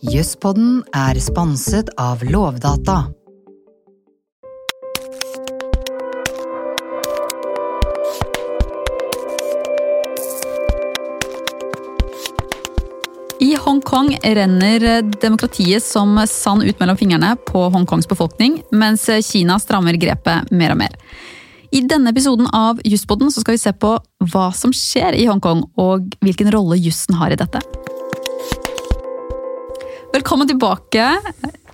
Jusspodden er sponset av Lovdata. I Hongkong renner demokratiet som sand ut mellom fingrene på Hongkongs befolkning, mens Kina strammer grepet mer og mer. I denne episoden av Jusspodden skal vi se på hva som skjer i Hongkong, og hvilken rolle jussen har i dette. Velkommen tilbake,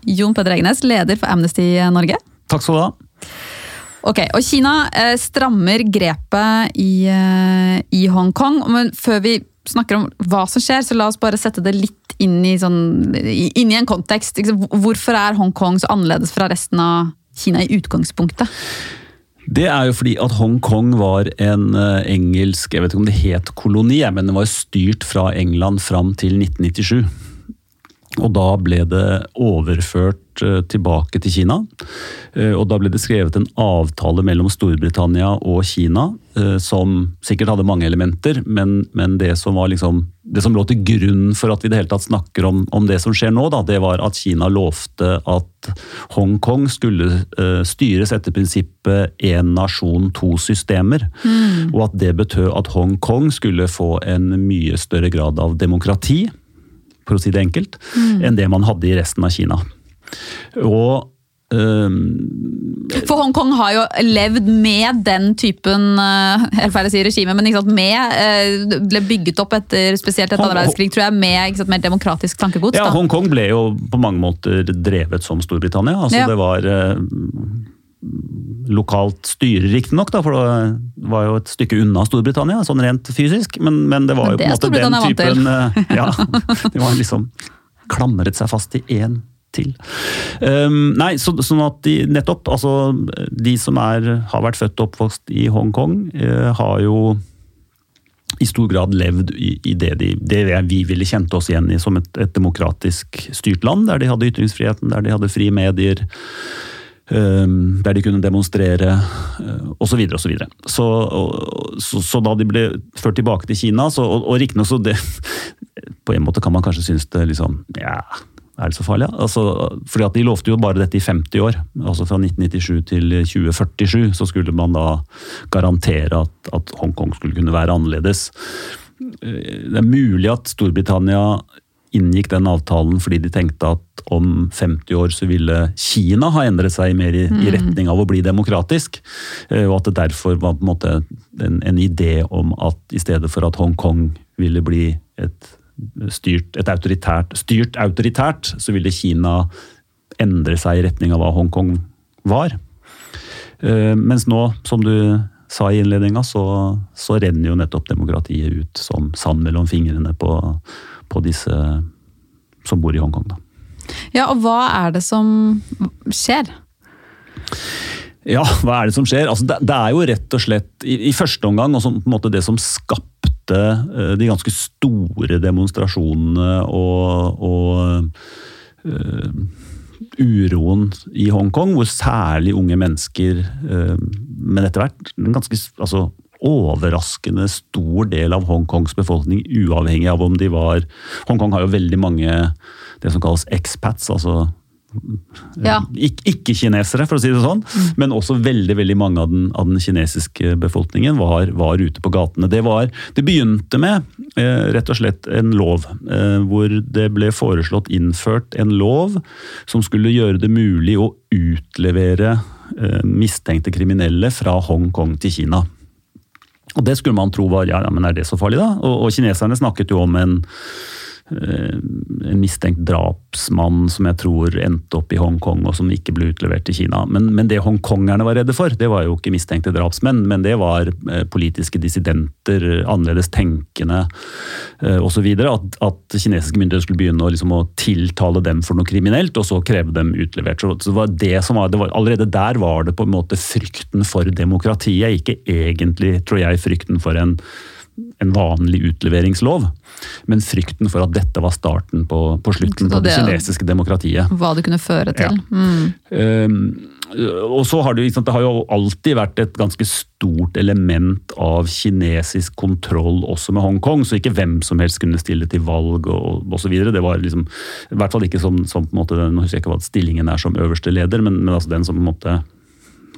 Jon Peder Egenes, leder for Amnesty Norge. Takk skal du ha. Ok, og Kina eh, strammer grepet i, eh, i Hongkong. Men før vi snakker om hva som skjer, så la oss bare sette det litt inn i, sånn, inn i en kontekst. Hvorfor er Hongkong så annerledes fra resten av Kina i utgangspunktet? Det er jo fordi at Hongkong var en eh, engelsk jeg vet ikke om det het koloni, men den var styrt fra England fram til 1997. Og da ble det overført eh, tilbake til Kina. Eh, og da ble det skrevet en avtale mellom Storbritannia og Kina eh, som sikkert hadde mange elementer, men, men det, som liksom, det som lå til grunn for at vi i det hele tatt snakker om, om det som skjer nå, da, det var at Kina lovte at Hongkong skulle styres etter prinsippet én nasjon, to systemer. Mm. Og at det betød at Hongkong skulle få en mye større grad av demokrati for å si det enkelt, mm. enn det man hadde i resten av Kina. Og Um, For Hongkong har jo levd med den typen jeg helt feil å si regime, men sant, med, uh, ble bygget opp etter spesielt etter andre verdenskrig, tror jeg, med sant, mer demokratisk tankegods. Ja. Hongkong ble jo på mange måter drevet som Storbritannia. altså ja. Det var uh, lokalt styre, riktignok, for det var jo et stykke unna Storbritannia, sånn rent fysisk. Men, men det var jo på en måte den typen eh, Ja, det var liksom klamret seg fast i én til. Um, nei, så, sånn at de nettopp, altså de som er, har vært født og oppvokst i Hongkong, uh, har jo i stor grad levd i, i det, de, det, vi ville kjent oss igjen i som et, et demokratisk styrt land, der de hadde ytringsfriheten, der de hadde frie medier der de kunne demonstrere osv. osv. Så, videre, og så, så, så, så da de ble ført tilbake til Kina, så, og, og riktignok så det På en måte kan man kanskje synes det liksom Ja, er det så farlig? Altså, fordi at De lovte jo bare dette i 50 år. altså Fra 1997 til 2047 så skulle man da garantere at, at Hongkong skulle kunne være annerledes. Eh, det er mulig at Storbritannia inngikk den avtalen fordi de tenkte at om 50 år så ville Kina ha endret seg mer i, mm. i retning av å bli demokratisk. Eh, og at det derfor var på en måte en, en idé om at i stedet for at Hongkong ville bli et styrt, et autoritært, styrt autoritært, så ville Kina endre seg i retning av hva Hongkong var. Eh, mens nå, som du sa i innledninga, så, så renner jo nettopp demokratiet ut som sand mellom fingrene på på disse som bor i Hongkong. Da. Ja, og hva er det som skjer? Ja, hva er det som skjer? Altså, det, det, er jo rett og slett i, i første omgang også, måte det som skapte uh, de ganske store demonstrasjonene og, og uh, uroen i Hongkong, hvor særlig unge mennesker, uh, men etter hvert ganske altså, overraskende stor del av Hongkongs befolkning, uavhengig av om de var Hongkong har jo veldig mange det som kalles expats, altså ja. ikke-kinesere, for å si det sånn. Mm. Men også veldig veldig mange av den, av den kinesiske befolkningen var, var, ute på gatene. Det, var, det begynte med eh, rett og slett en lov, eh, hvor det ble foreslått innført en lov som skulle gjøre det mulig å utlevere eh, mistenkte kriminelle fra Hongkong til Kina. Og det skulle man tro var ja, men er det så farlig, da? Og, og kineserne snakket jo om en en mistenkt drapsmann som jeg tror endte opp i Hongkong og som ikke ble utlevert til Kina. Men, men det hongkongerne var redde for, det var jo ikke mistenkte drapsmenn, men det var eh, politiske dissidenter, annerledes tenkende eh, osv. At, at kinesiske myndigheter skulle begynne å, liksom, å, tiltale dem for noe kriminelt, og så kreve dem utlevert. Så, det var det som var, det var, Allerede der var det på en måte frykten for demokratiet, ikke egentlig, tror jeg, frykten for en en vanlig utleveringslov. Men frykten for at dette var starten på, på slutten på det, det, kinesiske demokratiet. Hva det kunne føre til. Ja. Mm. Um, og så har det, det har jo alltid vært et ganske stort element av kinesisk kontroll også med Hongkong. Så ikke hvem som helst kunne stille til valg og osv. Det var liksom, i hvert fall ikke som, som på en måte, Nå husker jeg ikke hva stillingen er som øverste leder, men, men altså den som på en måte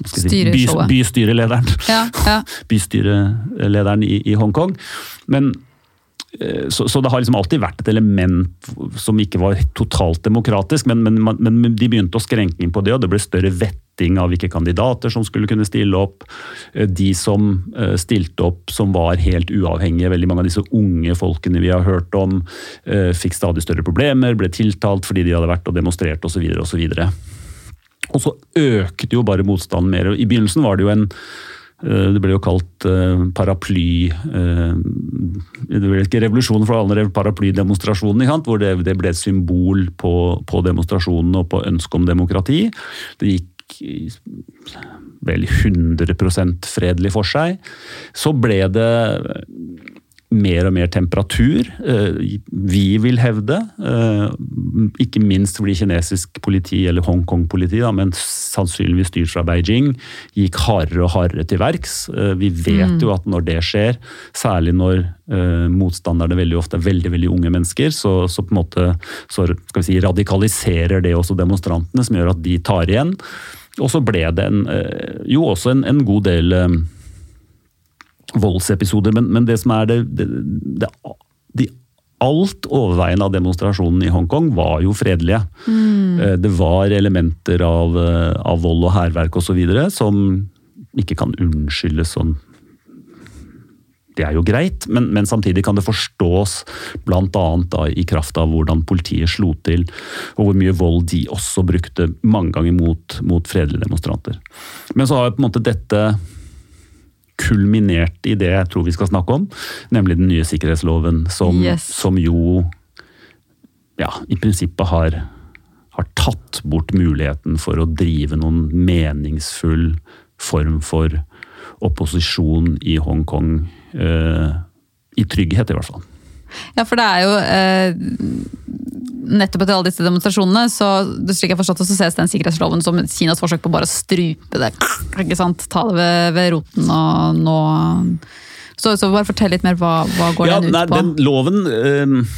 si, by, bystyrelederen. Ja, ja. bystyrelederen i, i Hongkong. Men Eh, så, så, det har liksom alltid vært et element som ikke var totalt demokratisk, men, men, men, de begynte å skrenke inn på det, og det ble større vetting av hvilke kandidater som skulle kunne stille opp. Eh, de som eh, stilte opp som var helt uavhengige, veldig mange av disse unge folkene vi har hørt om, fikk stadig større problemer, ble tiltalt fordi de hadde vært og demonstrert osv. osv. Og så økte jo bare motstanden mer. I begynnelsen var det jo en Eh, det ble jo kalt eh, paraply eh, Det ble ikke revolusjonen for alle paraplydemonstrasjonen, hvor det, ble et symbol på, på demonstrasjonene og på ønsket om demokrati. Det gikk vel 100% fredelig for seg. Så ble det mer og mer temperatur. Eh, vi vil hevde, eh, ikke minst fordi kinesisk politi, eller Hongkong-politi, men sannsynligvis styrt fra Beijing, gikk hardere og hardere til verks. Eh, vi vet mm. jo at når det skjer, særlig når motstanderne veldig ofte er veldig veldig unge mennesker, så, så på en måte så, si, radikaliserer det også demonstrantene, som gjør at de tar igjen. Og så ble det en, jo også en, en god del voldsepisoder. Men, men, det som er det, det, det de alt overveiende av demonstrasjonene i Hongkong var jo fredelige. Mm. Eh, det var elementer av, eh, av vold og hærverk osv. som ikke kan unnskyldes sånn det er jo greit, men, men, samtidig kan det forstås bl.a. i kraft av hvordan politiet slo til, og hvor mye vold de også brukte mange ganger mot, mot fredelige demonstranter. Men så har på en måte dette kulminert i det jeg tror vi skal snakke om, nemlig den nye sikkerhetsloven, som, yes. som jo ja, i prinsippet har, har tatt bort muligheten for å drive noen meningsfull form for opposisjon i Hongkong. Eh, I trygghet, i hvert fall. Ja, for det er jo eh, nettopp etter alle disse demonstrasjonene, så slik jeg forstått det, så ses den sikkerhetsloven som Kinas forsøk på bare å strupe det. ikke sant? Ta det ved, ved roten og nå så, så, bare fortell litt mer, hva, hva går ja, den ut nei, på? Den loven eh,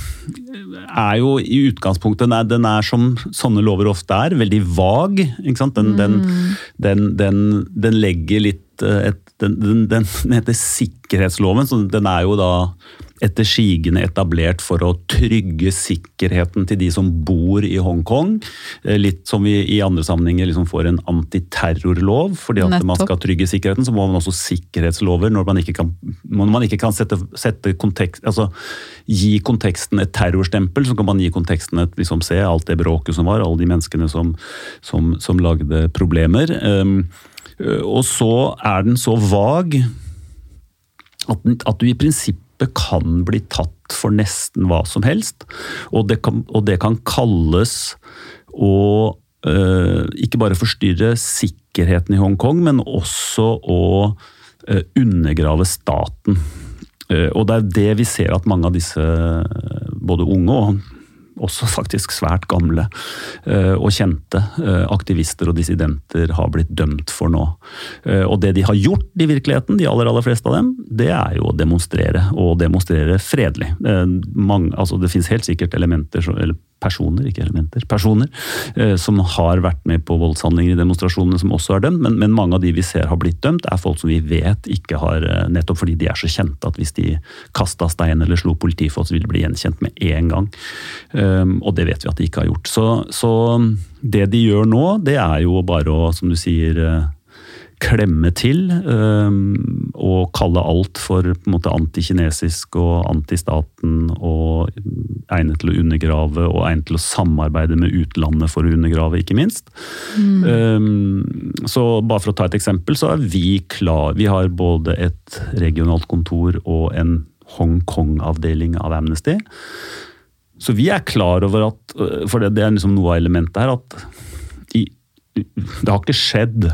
er jo i utgangspunktet den den er, som sånne lover ofte er, veldig vag. ikke sant? Den, mm. den, den legger litt eh, et, den, heter sikkerhetsloven, så den er jo da etter sigende etablert for å trygge sikkerheten til de som bor i Hongkong. Eh, litt som vi i andre sammenhenger liksom får en antiterrorlov. fordi at Nettopp. man skal trygge sikkerheten, så må man også sikkerhetslover når man ikke kan, man ikke kan sette, sette kontekst, altså, gi konteksten et terrorstempel. Så kan man gi konteksten et liksom, se alt det bråket som var, alle de menneskene som, som, som lagde problemer. Um, og så er den så vag at, at du i prinsippet begrepet kan bli tatt for nesten hva som helst. Og det kan, og det kan kalles å øh, ikke bare forstyrre sikkerheten i Hongkong, men også å øh, undergrave staten. Uh, og det er det vi ser at mange av disse, både unge og også faktisk svært gamle eh, og kjente eh, aktivister og dissidenter har blitt dømt for nå. Eh, og det de har gjort i virkeligheten, de aller aller fleste av dem, det er jo å demonstrere, og demonstrere fredelig. Mange, altså det finnes helt sikkert elementer, eller personer, ikke elementer, personer, eh, som har vært med på voldshandlinger i demonstrasjonene som også er dømt, men, men, mange av de vi ser har blitt dømt, er folk som vi vet ikke har eh, Nettopp fordi de er så kjente at hvis de kasta stein eller slo politifolk, så vil de bli gjenkjent med en gang. Um, og det vet vi at de ikke har gjort. Så, så det de gjør nå, det er jo bare å, som du sier eh, klemme til og kalle alt for på en måte antikinesisk og antistaten og egnet til å undergrave og egnet til å samarbeide med utlandet for å undergrave, ikke minst. Mm. Så bare for å ta et eksempel, så er vi klar Vi har både et regionalt kontor og en Hongkong-avdeling av Amnesty. Så vi er klar over at For det, det er liksom noe av elementet her, at i, det har ikke skjedd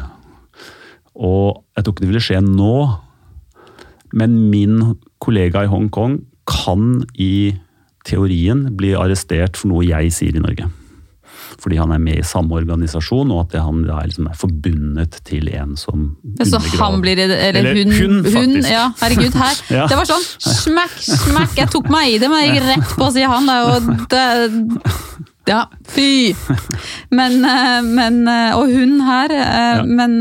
og jeg tror ikke det ville skje nå, men min kollega i Hongkong kan i teorien bli arrestert for noe jeg sier i Norge. fordi han er med i samme organisasjon, og at han er, liksom er forbundet til en som Så han blir Eller, Eller hun, hun, faktisk. ja, herregud, her. Ja. Det var sånn smakk, smakk. Jeg tok meg i det, men jeg gikk rett på å si han. Det er jo det, Ja, fy! Men, eh, men eh, Og hun her. eh. Men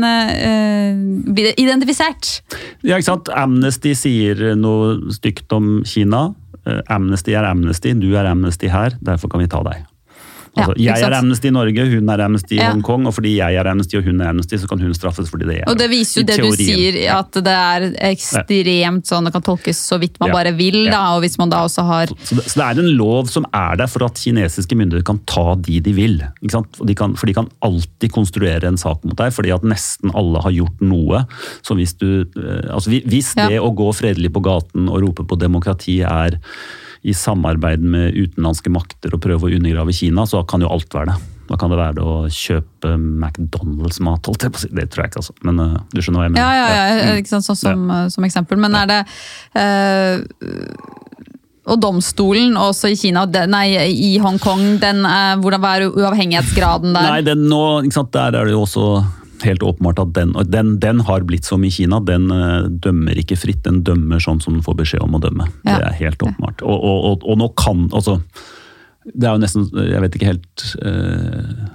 blir det identifisert? Ja, ikke sant? Amnesty sier noe stygt om Kina. Amnesty er Amnesty, du er Amnesty her, derfor kan vi ta deg. Altså, Ja, jeg er Amnesty i Norge, hun er Amnesty i Ja. Hongkong, og fordi jeg er Amnesty og hun er Amnesty, så kan hun straffes fordi det er Og det viser jo det det du sier, at det er ekstremt sånn det kan tolkes så vidt man Ja. bare vil. da, Og hvis man da også har Så det, så det er en lov som er der for at kinesiske myndigheter kan ta de de vil. Og de kan, for de kan alltid konstruere en sak mot deg, fordi at nesten alle har gjort noe. Så hvis du, eh, altså vi- Hvis det å gå fredelig på gaten og rope på demokrati er i samarbeid med utenlandske makter og prøve å undergrave Kina, så kan jo alt være det. Da kan det være det å kjøpe McDonald's-mat, holdt jeg på å si. Det tror jeg ikke, altså. Men uh, du skjønner hva jeg mener. Ja, ja, ja, Mm. ikke sant, sånn som, som eksempel. Men er det uh, Og domstolen også i Kina, nei, i Hongkong, den, eh, hvordan er uavhengighetsgraden der? Nei, den nå, der er det jo også helt åpenbart at den, den, den har blitt som i Kina. Den eh, dømmer ikke fritt, den dømmer sånn som den får beskjed om å dømme. Ja. Det er helt åpenbart. Og, og, og, og nå kan altså Det er jo nesten Jeg vet ikke helt eh,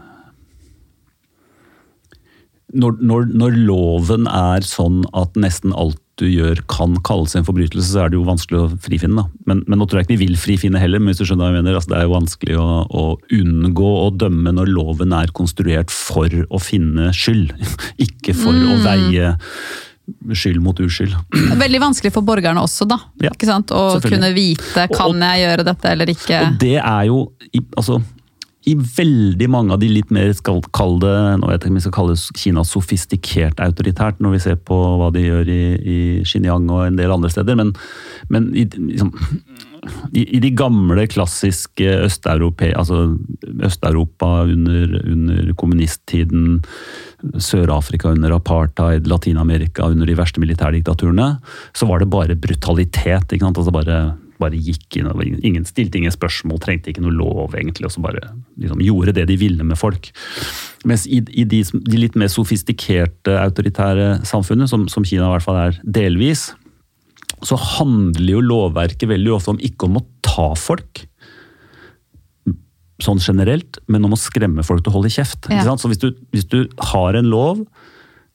når, når, når loven er sånn at nesten alt du gjør kan kalles en forbrytelse, så er det jo vanskelig å frifinne. Men, men nå tror jeg ikke de vil frifinne heller, men hvis du skjønner hva jeg mener. Altså, det er jo vanskelig å, å unngå å dømme når loven er konstruert for å finne skyld. Ikke for å Mm. veie skyld mot uskyld. Veldig vanskelig for borgerne også, da. Ja? Å kunne vite Og- kan jeg gjøre dette eller ikke. Og det er jo altså, i veldig mange av de litt mer skal kalle det, nå vet jeg ikke om vi skal kalle Kina sofistikert autoritært, når vi ser på hva de gjør i, i Xinjiang og en del andre steder, men, men i, liksom, i, i de gamle, klassiske Øst-Europa altså Øst-Europa under, under kommunisttiden, Sør-Afrika under apartheid, Latin-Amerika under de verste militærdiktaturene, så var det bare brutalitet. ikke sant? Altså bare, bare gikk inn, ingen stilte ingen spørsmål, trengte ikke noe lov egentlig, og så bare liksom, gjorde det de ville med folk. Mens i, i de, de litt mer sofistikerte autoritære samfunnene, som, som Kina i hvert fall er delvis, så handler jo lovverket veldig ofte om ikke om å ta folk, sånn generelt, men om å skremme folk til å holde kjeft. Ja. Så hvis du, hvis du har en lov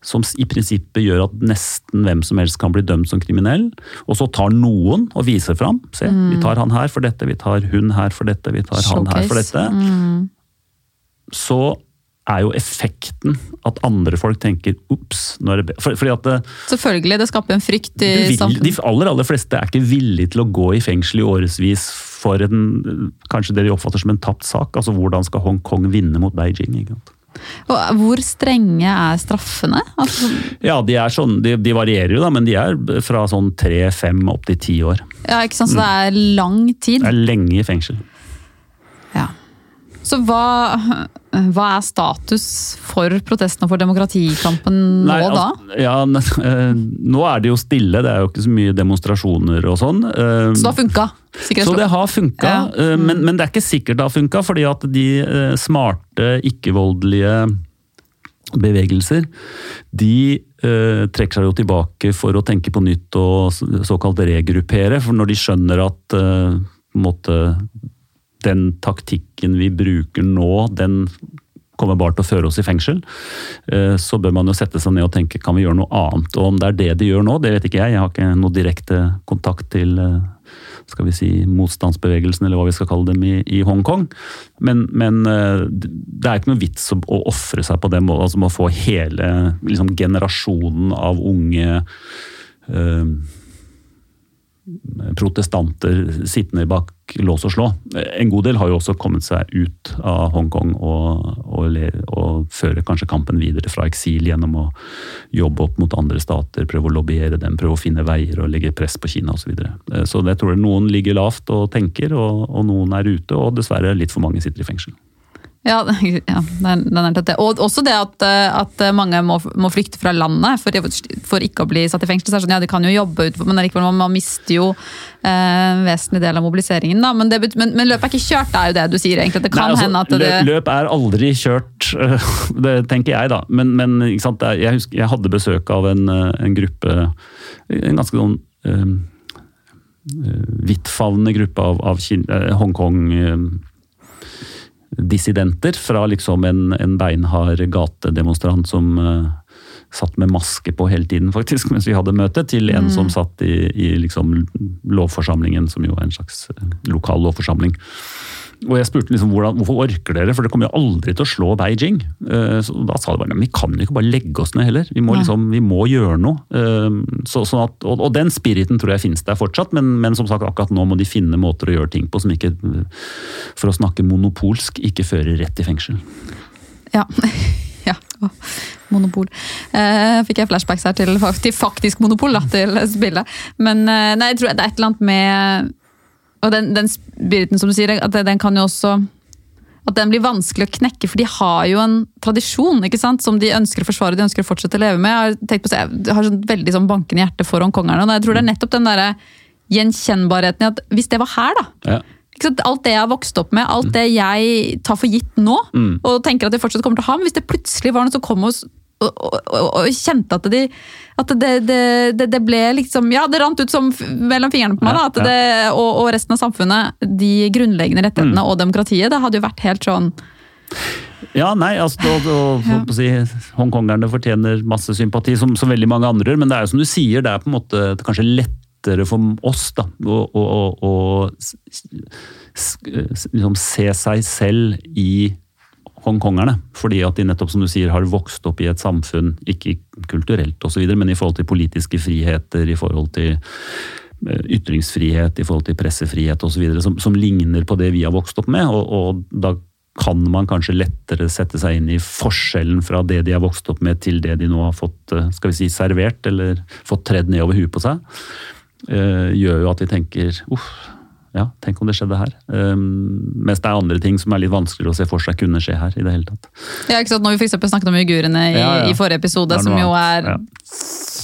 som i prinsippet gjør at nesten hvem som helst kan bli dømt som kriminell, og så tar noen og viser fram. Se, vi tar han her for dette, vi tar hun her for dette, vi tar han her for dette. dette. Så er jo effekten at andre folk tenker ops, er det be-" for, Fordi at det, Selvfølgelig, det skaper en frykt i samfunnet. de aller aller fleste er ikke villige til å gå i fengsel i årevis for en, kanskje det de oppfatter som en tapt sak. altså Hvordan skal Hongkong vinne mot Beijing? Ikke sant? Og hvor strenge er straffene? Altså, Ja, de, er sånn, de, de varierer jo, da, men de er fra sånn tre, fem opp til ti år. ja, ikke sant? Så det er lang tid. Det er lenge i fengsel. Ja. Så hva, hva er status for protestene og for demokratikampen nå, Nei, da? altså, ja, eh, nå er det jo stille, det er jo ikke så mye demonstrasjoner og sånn. eh, Så det har funka? Så det har funka, Ja. Mm. eh, men, men det er ikke sikkert det har funka, fordi at de eh, smarte, ikke-voldelige bevegelser, de eh, trekker seg jo tilbake for å tenke på nytt og såkalt regruppere. For når de skjønner at eh, på en måte, den taktikken vi bruker nå, den kommer bare til å føre oss i fengsel, eh, så bør man jo sette seg ned og tenke kan vi gjøre noe annet. Og om det er det de gjør nå, det vet ikke jeg. Jeg har ikke noe direkte kontakt til eh, skal vi si, motstandsbevegelsen, eller hva vi skal kalle dem, i, i Hongkong. Men, men eh, det er ikke noe vits å, ofre seg på den måten, altså med å få hele liksom, generasjonen av unge eh, protestanter sittende bak lås og slå. En god del har jo også kommet seg ut av Hongkong og, og, og fører kanskje kampen videre fra eksil gjennom å jobbe opp mot andre stater, prøve å lobbyere dem, prøve å finne veier og legge press på Kina osv. Så, videre. så det tror jeg noen ligger lavt og tenker, og, og noen er ute, og dessverre litt for mange sitter i fengsel. Ja, ja den, er tett. Og også det at, eh, at mange må, må, flykte fra landet for, for, ikke å bli satt i fengsel. Så sånn, ja, De kan jo jobbe ut, men likevel, man mister jo eh, en vesentlig del av mobiliseringen. Da. Men, det, men, men løpet er ikke kjørt, det er jo det du sier. egentlig. Det kan Nei, altså, hende at det... Løp er aldri kjørt, det tenker jeg da. Men, men jeg, husker, jeg hadde besøk av en, en gruppe, en ganske sånn um, vidtfavnende gruppe av, av Hongkong dissidenter fra liksom en, en beinhard gatedemonstrant som uh, satt med maske på hele tiden, faktisk, mens vi hadde møte, til en mm. som satt i, i liksom lovforsamlingen, som jo er en slags eh, lokal lovforsamling. Og jeg spurte liksom, hvordan, hvorfor orker dere, for det kommer jo aldri til å slå Beijing. Uh, så da sa de bare vi kan jo ikke bare legge oss ned heller, vi må, liksom, vi må gjøre noe. Uh, så, sånn at, og, og, den spiriten tror jeg finnes der fortsatt, men, men, som sagt, akkurat nå må de finne måter å gjøre ting på som ikke, for å snakke monopolsk, ikke fører rett i fengsel. Ja. ja. monopol. Eh, fikk jeg flashbacks her til, til faktisk monopol, da, til spillet. Men nei, jeg tror det er et eller annet med og den, den spiriten som du sier, at den kan jo også at den blir vanskelig å knekke, for de har jo en tradisjon ikke sant, som de ønsker å forsvare de ønsker å fortsette å leve med. Jeg har, tenkt på, jeg har sånn veldig sånn bankende hjerte for hongkongerne. og Jeg tror det er nettopp den der gjenkjennbarheten i at hvis det var her, da. Ja. Alt det jeg har vokst opp med, alt det jeg tar for gitt nå, mm. og tenker at jeg fortsatt kommer til å ha, men hvis det plutselig var noe som kom og og, og, og, kjente at, de, at det, det, det, ble liksom Ja, det rant ut som mellom fingrene på meg. Da, det, og, og, resten av samfunnet. De grunnleggende rettighetene mm. og demokratiet. Det hadde jo vært helt sånn ja, nei, altså, og, og, ja. si, Hongkongerne fortjener masse sympati, som, som, veldig mange andre. Men det er jo som du sier, det er på en måte kanskje lettere for oss da, å, å, å liksom, se seg selv i hongkongerne. Fordi at de nettopp som du sier har vokst opp i et samfunn, ikke kulturelt osv., men i forhold til politiske friheter, i forhold til eh, ytringsfrihet, i forhold til pressefrihet osv., som, som ligner på det vi har vokst opp med. og, og da kan man kanskje lettere sette seg inn i forskjellen fra det de har vokst opp med, til det de nå har fått eh, skal vi si, servert, eller fått tredd ned over huet på seg. Eh, gjør jo at vi tenker uff, ja, tenk om det skjedde her. Um, mens det er andre ting som er litt vanskeligere å se for seg kunne skje her. i det hele tatt. Ja, ikke sant? Når vi for snakket om uigurene i, ja, ja. i, forrige episode, som jo er ja.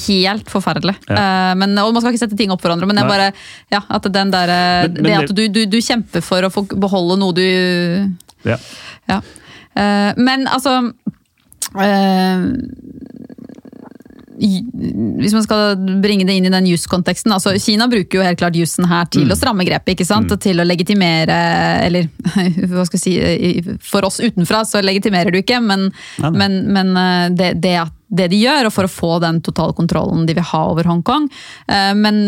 helt forferdelig. Uh, men, og Man skal ikke sette ting opp for hverandre, men det er bare ja, at den der, men, men det at du, du, du, kjemper for å få beholde noe du Ja. Uh, men altså uh, hvis man skal bringe det inn i den juskonteksten altså Kina bruker jo helt klart jussen her til mm. å stramme grepet. ikke sant? Mm. Og til å legitimere Eller hva skal jeg si For oss utenfra så legitimerer du ikke, men, ja, men, men eh, det, det, det, de gjør, og for å få den totale kontrollen de vil ha over Hongkong. Eh, men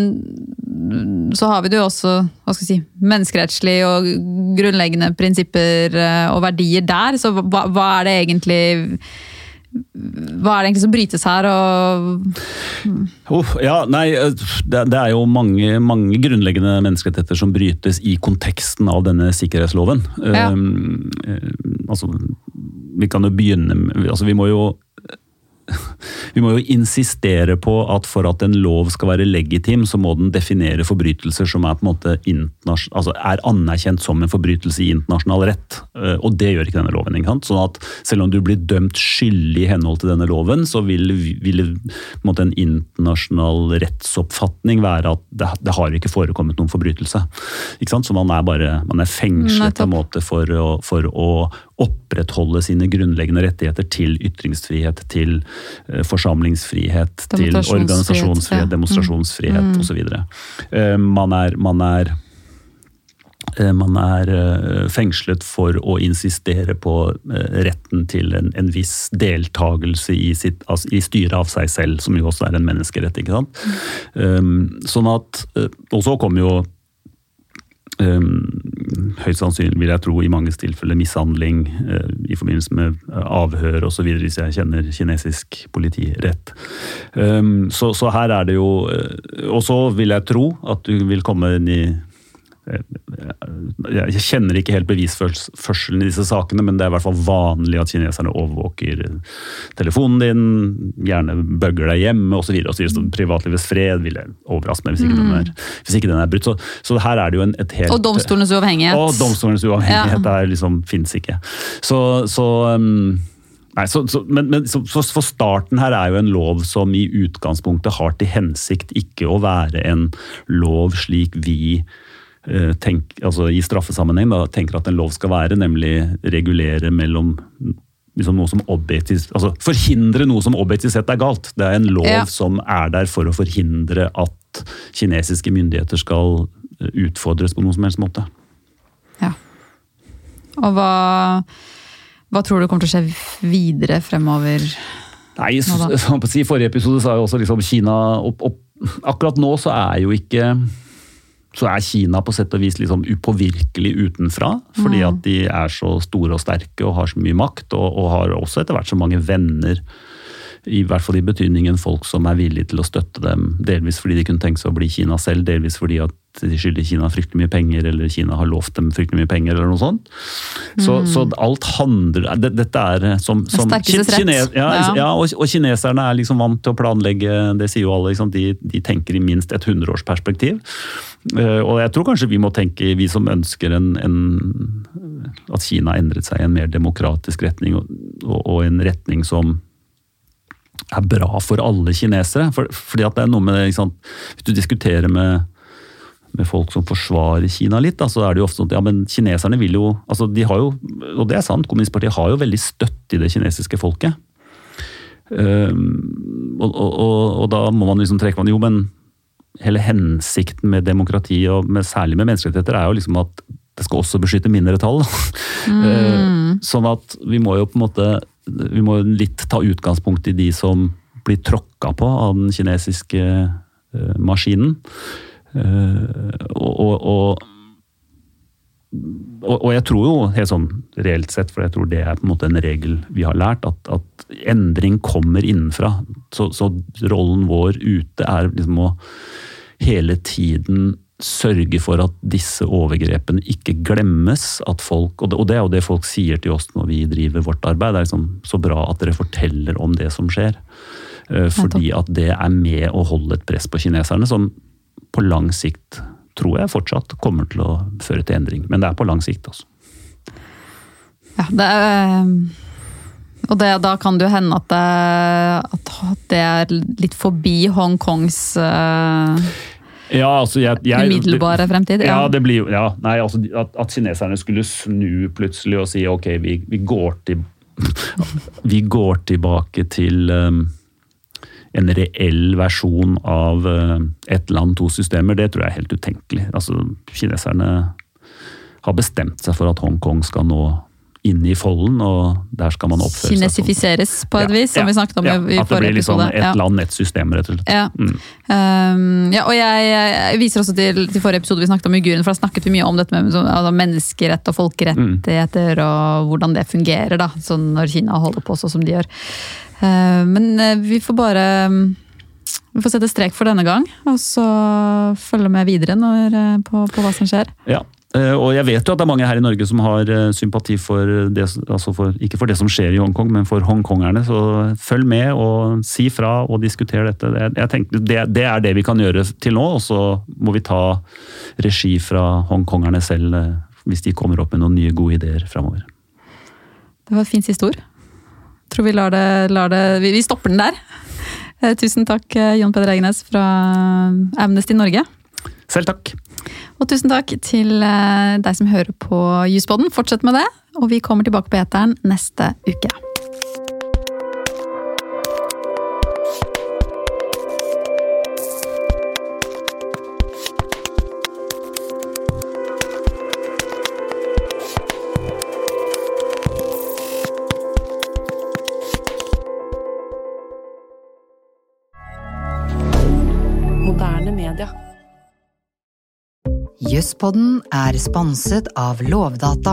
så har vi det jo også hva skal jeg si, menneskerettslige og grunnleggende prinsipper eh, og verdier der. Så hva, hva er det egentlig hva er det egentlig som brytes her? Oh, ja, nei, det, det, er jo mange, mange, grunnleggende menneskerettigheter som brytes i konteksten av denne sikkerhetsloven. Ja. Um, altså, vi kan jo begynne med altså, Vi må jo vi må jo insistere på at for at en lov skal være legitim, så må den definere forbrytelser som er, på måte altså er anerkjent som en forbrytelse i internasjonal rett. Eh, og det gjør ikke denne loven. Ikke sant? Sånn at selv om du blir dømt skyldig i henhold til denne loven, så vil, vil en, en, internasjonal rettsoppfatning være at det, det, har ikke forekommet noen forbrytelse. Ikke sant? Så man er bare man er fengslet på en måte for å, for å opprettholde sine grunnleggende rettigheter til ytringsfrihet, til uh, forsamlingsfrihet, til organisasjonsfrihet, demonstrasjonsfrihet mm. osv. Uh, man er, man er eh, man er fengslet for å insistere på retten til en, en viss deltakelse i, sitt, altså i, styret av seg selv, som jo også er en menneskerett. ikke sant? Mm. Um, sånn at, Og så kommer jo høyst sannsynlig, vil jeg tro, i manges tilfeller mishandling uh, i forbindelse med uh, avhør osv., hvis jeg kjenner kinesisk politi rett. Um, så, så, her er det jo uh, Og så vil jeg tro at du vil komme inn i jeg kjenner ikke helt bevisførselen i disse sakene, men det er i hvert fall vanlig at kineserne overvåker telefonen din, gjerne bugger deg hjemme osv. Privatlivets fred vil jeg overraske meg hvis ikke, mm. den, er, hvis ikke den er brutt. Så, så, her er det jo en, et helt Og domstolenes uavhengighet. Og domstolenes uavhengighet ja. liksom, fins ikke. Så, så um, Nei, så, så, men, men så, for starten her er jo en lov som i utgangspunktet har til hensikt ikke å være en lov slik vi tenk, altså i straffesammenheng da, tenker at en lov skal være, nemlig regulere mellom liksom noe som objektivt, altså Forhindre noe som objektivt sett er galt. Det er en lov ja. som er der for å forhindre at kinesiske myndigheter skal eh, utfordres på noen som helst måte. Ja. Og hva, hva tror du kommer til å skje videre fremover? Nei, så, I forrige episode sa jo også liksom Kina opp, opp, Akkurat nå så er jo ikke så er Kina på sett og vis liksom upåvirkelig utenfra. Fordi mm. at de er så store og sterke og har så mye makt, og, og har også etter hvert så mange venner. I hvert fall i betydningen folk som er villige til å støtte dem. Delvis fordi de kunne tenke seg å bli Kina selv, delvis fordi at de skylder Kina fryktelig mye penger, eller Kina har lovt dem fryktelig mye penger, eller noe sånt. Så, mm. så alt handler det, Dette er eh, som, som kines, ja, ja. og, og, kineserne er liksom vant til å planlegge, det sier jo alle. Liksom, de, de, tenker i minst et hundreårsperspektiv. Uh, og jeg tror kanskje vi må tenke, vi som ønsker en, en, at Kina endret seg i en mer demokratisk retning, og, og, en retning som er bra for alle kinesere. For, fordi at det er noe med Hvis du diskuterer med med folk som forsvarer Kina litt, da, så er det jo ofte sånn at ja, men kineserne vil jo altså de har jo, Og det er sant, Kommunistpartiet har jo veldig støtte i det kinesiske folket. Um, og, og, og, da må man liksom trekke man jo, men hele hensikten med demokrati, og med, særlig med menneskerettigheter, er jo liksom at det skal også beskytte mindretall. Mm. Uh, sånn at vi må jo på en måte Vi må litt ta utgangspunkt i de som blir tråkka på av den kinesiske uh, maskinen. og, og, og, og, jeg tror jo, helt sånn reelt sett, for jeg tror det er på en måte en regel vi har lært, at, at endring kommer innenfra. Så, så, rollen vår ute er liksom å hele tiden sørge for at disse overgrepene ikke glemmes. at folk, Og det, og det er jo det folk sier til oss når vi driver vårt arbeid. Det er liksom så bra at dere forteller om det som skjer. Eh, fordi at det er med å holde et press på kineserne, som på lang sikt tror jeg fortsatt kommer til å føre til endring. Men det er på lang sikt, altså. Ja, det er, eh, og det, da kan det jo hende at det, at det er litt forbi Hongkongs uh, ja, altså jeg, jeg, umiddelbare fremtid? Ja, ja det blir ja, nei, altså at, at, kineserne skulle snu plutselig og si ok, vi, vi, går, til, vi går tilbake til um, en reell versjon av eh, ett land, to systemer, det tror jeg er helt utenkelig. Altså, kineserne har bestemt seg for at Hongkong skal nå inn i folden, og der skal man oppføre seg Kinesifiseres på et vis, som ja, vi snakket om ja, i, i At det blir liksom et ja. land, et system, rett og slett. Ja, mm. um, ja og jeg, jeg, viser også til, til, forrige episode vi snakket om uiguren, for da snakket vi mye om dette med altså, menneskerett og folkerettigheter, mm. og hvordan det fungerer da, sånn når Kina holder på sånn som de gjør. Uh, men uh, vi får bare vi får sette strek for denne gang, og så følge med videre når, eh, på, på, hva som skjer. Ja, og jeg vet jo at det er mange her i Norge som har sympati for det, altså for, ikke for det som skjer i Hongkong, men for hongkongerne. Så følg med og si fra og diskuter dette. Jeg tenker, det, det er det vi kan gjøre til nå, og så må vi ta regi fra hongkongerne selv hvis de kommer opp med noen nye gode ideer framover. Det var et fint siste ord tror vi lar det, lar det vi, vi, stopper den der. Eh, tusen takk, eh, Jon Peder Egenes fra Amnesty Norge. Selv takk. Og tusen takk til eh, deg som hører på Jusboden. Fortsett med det, og vi kommer tilbake på eteren neste uke. Jøsspodden er sponset av Lovdata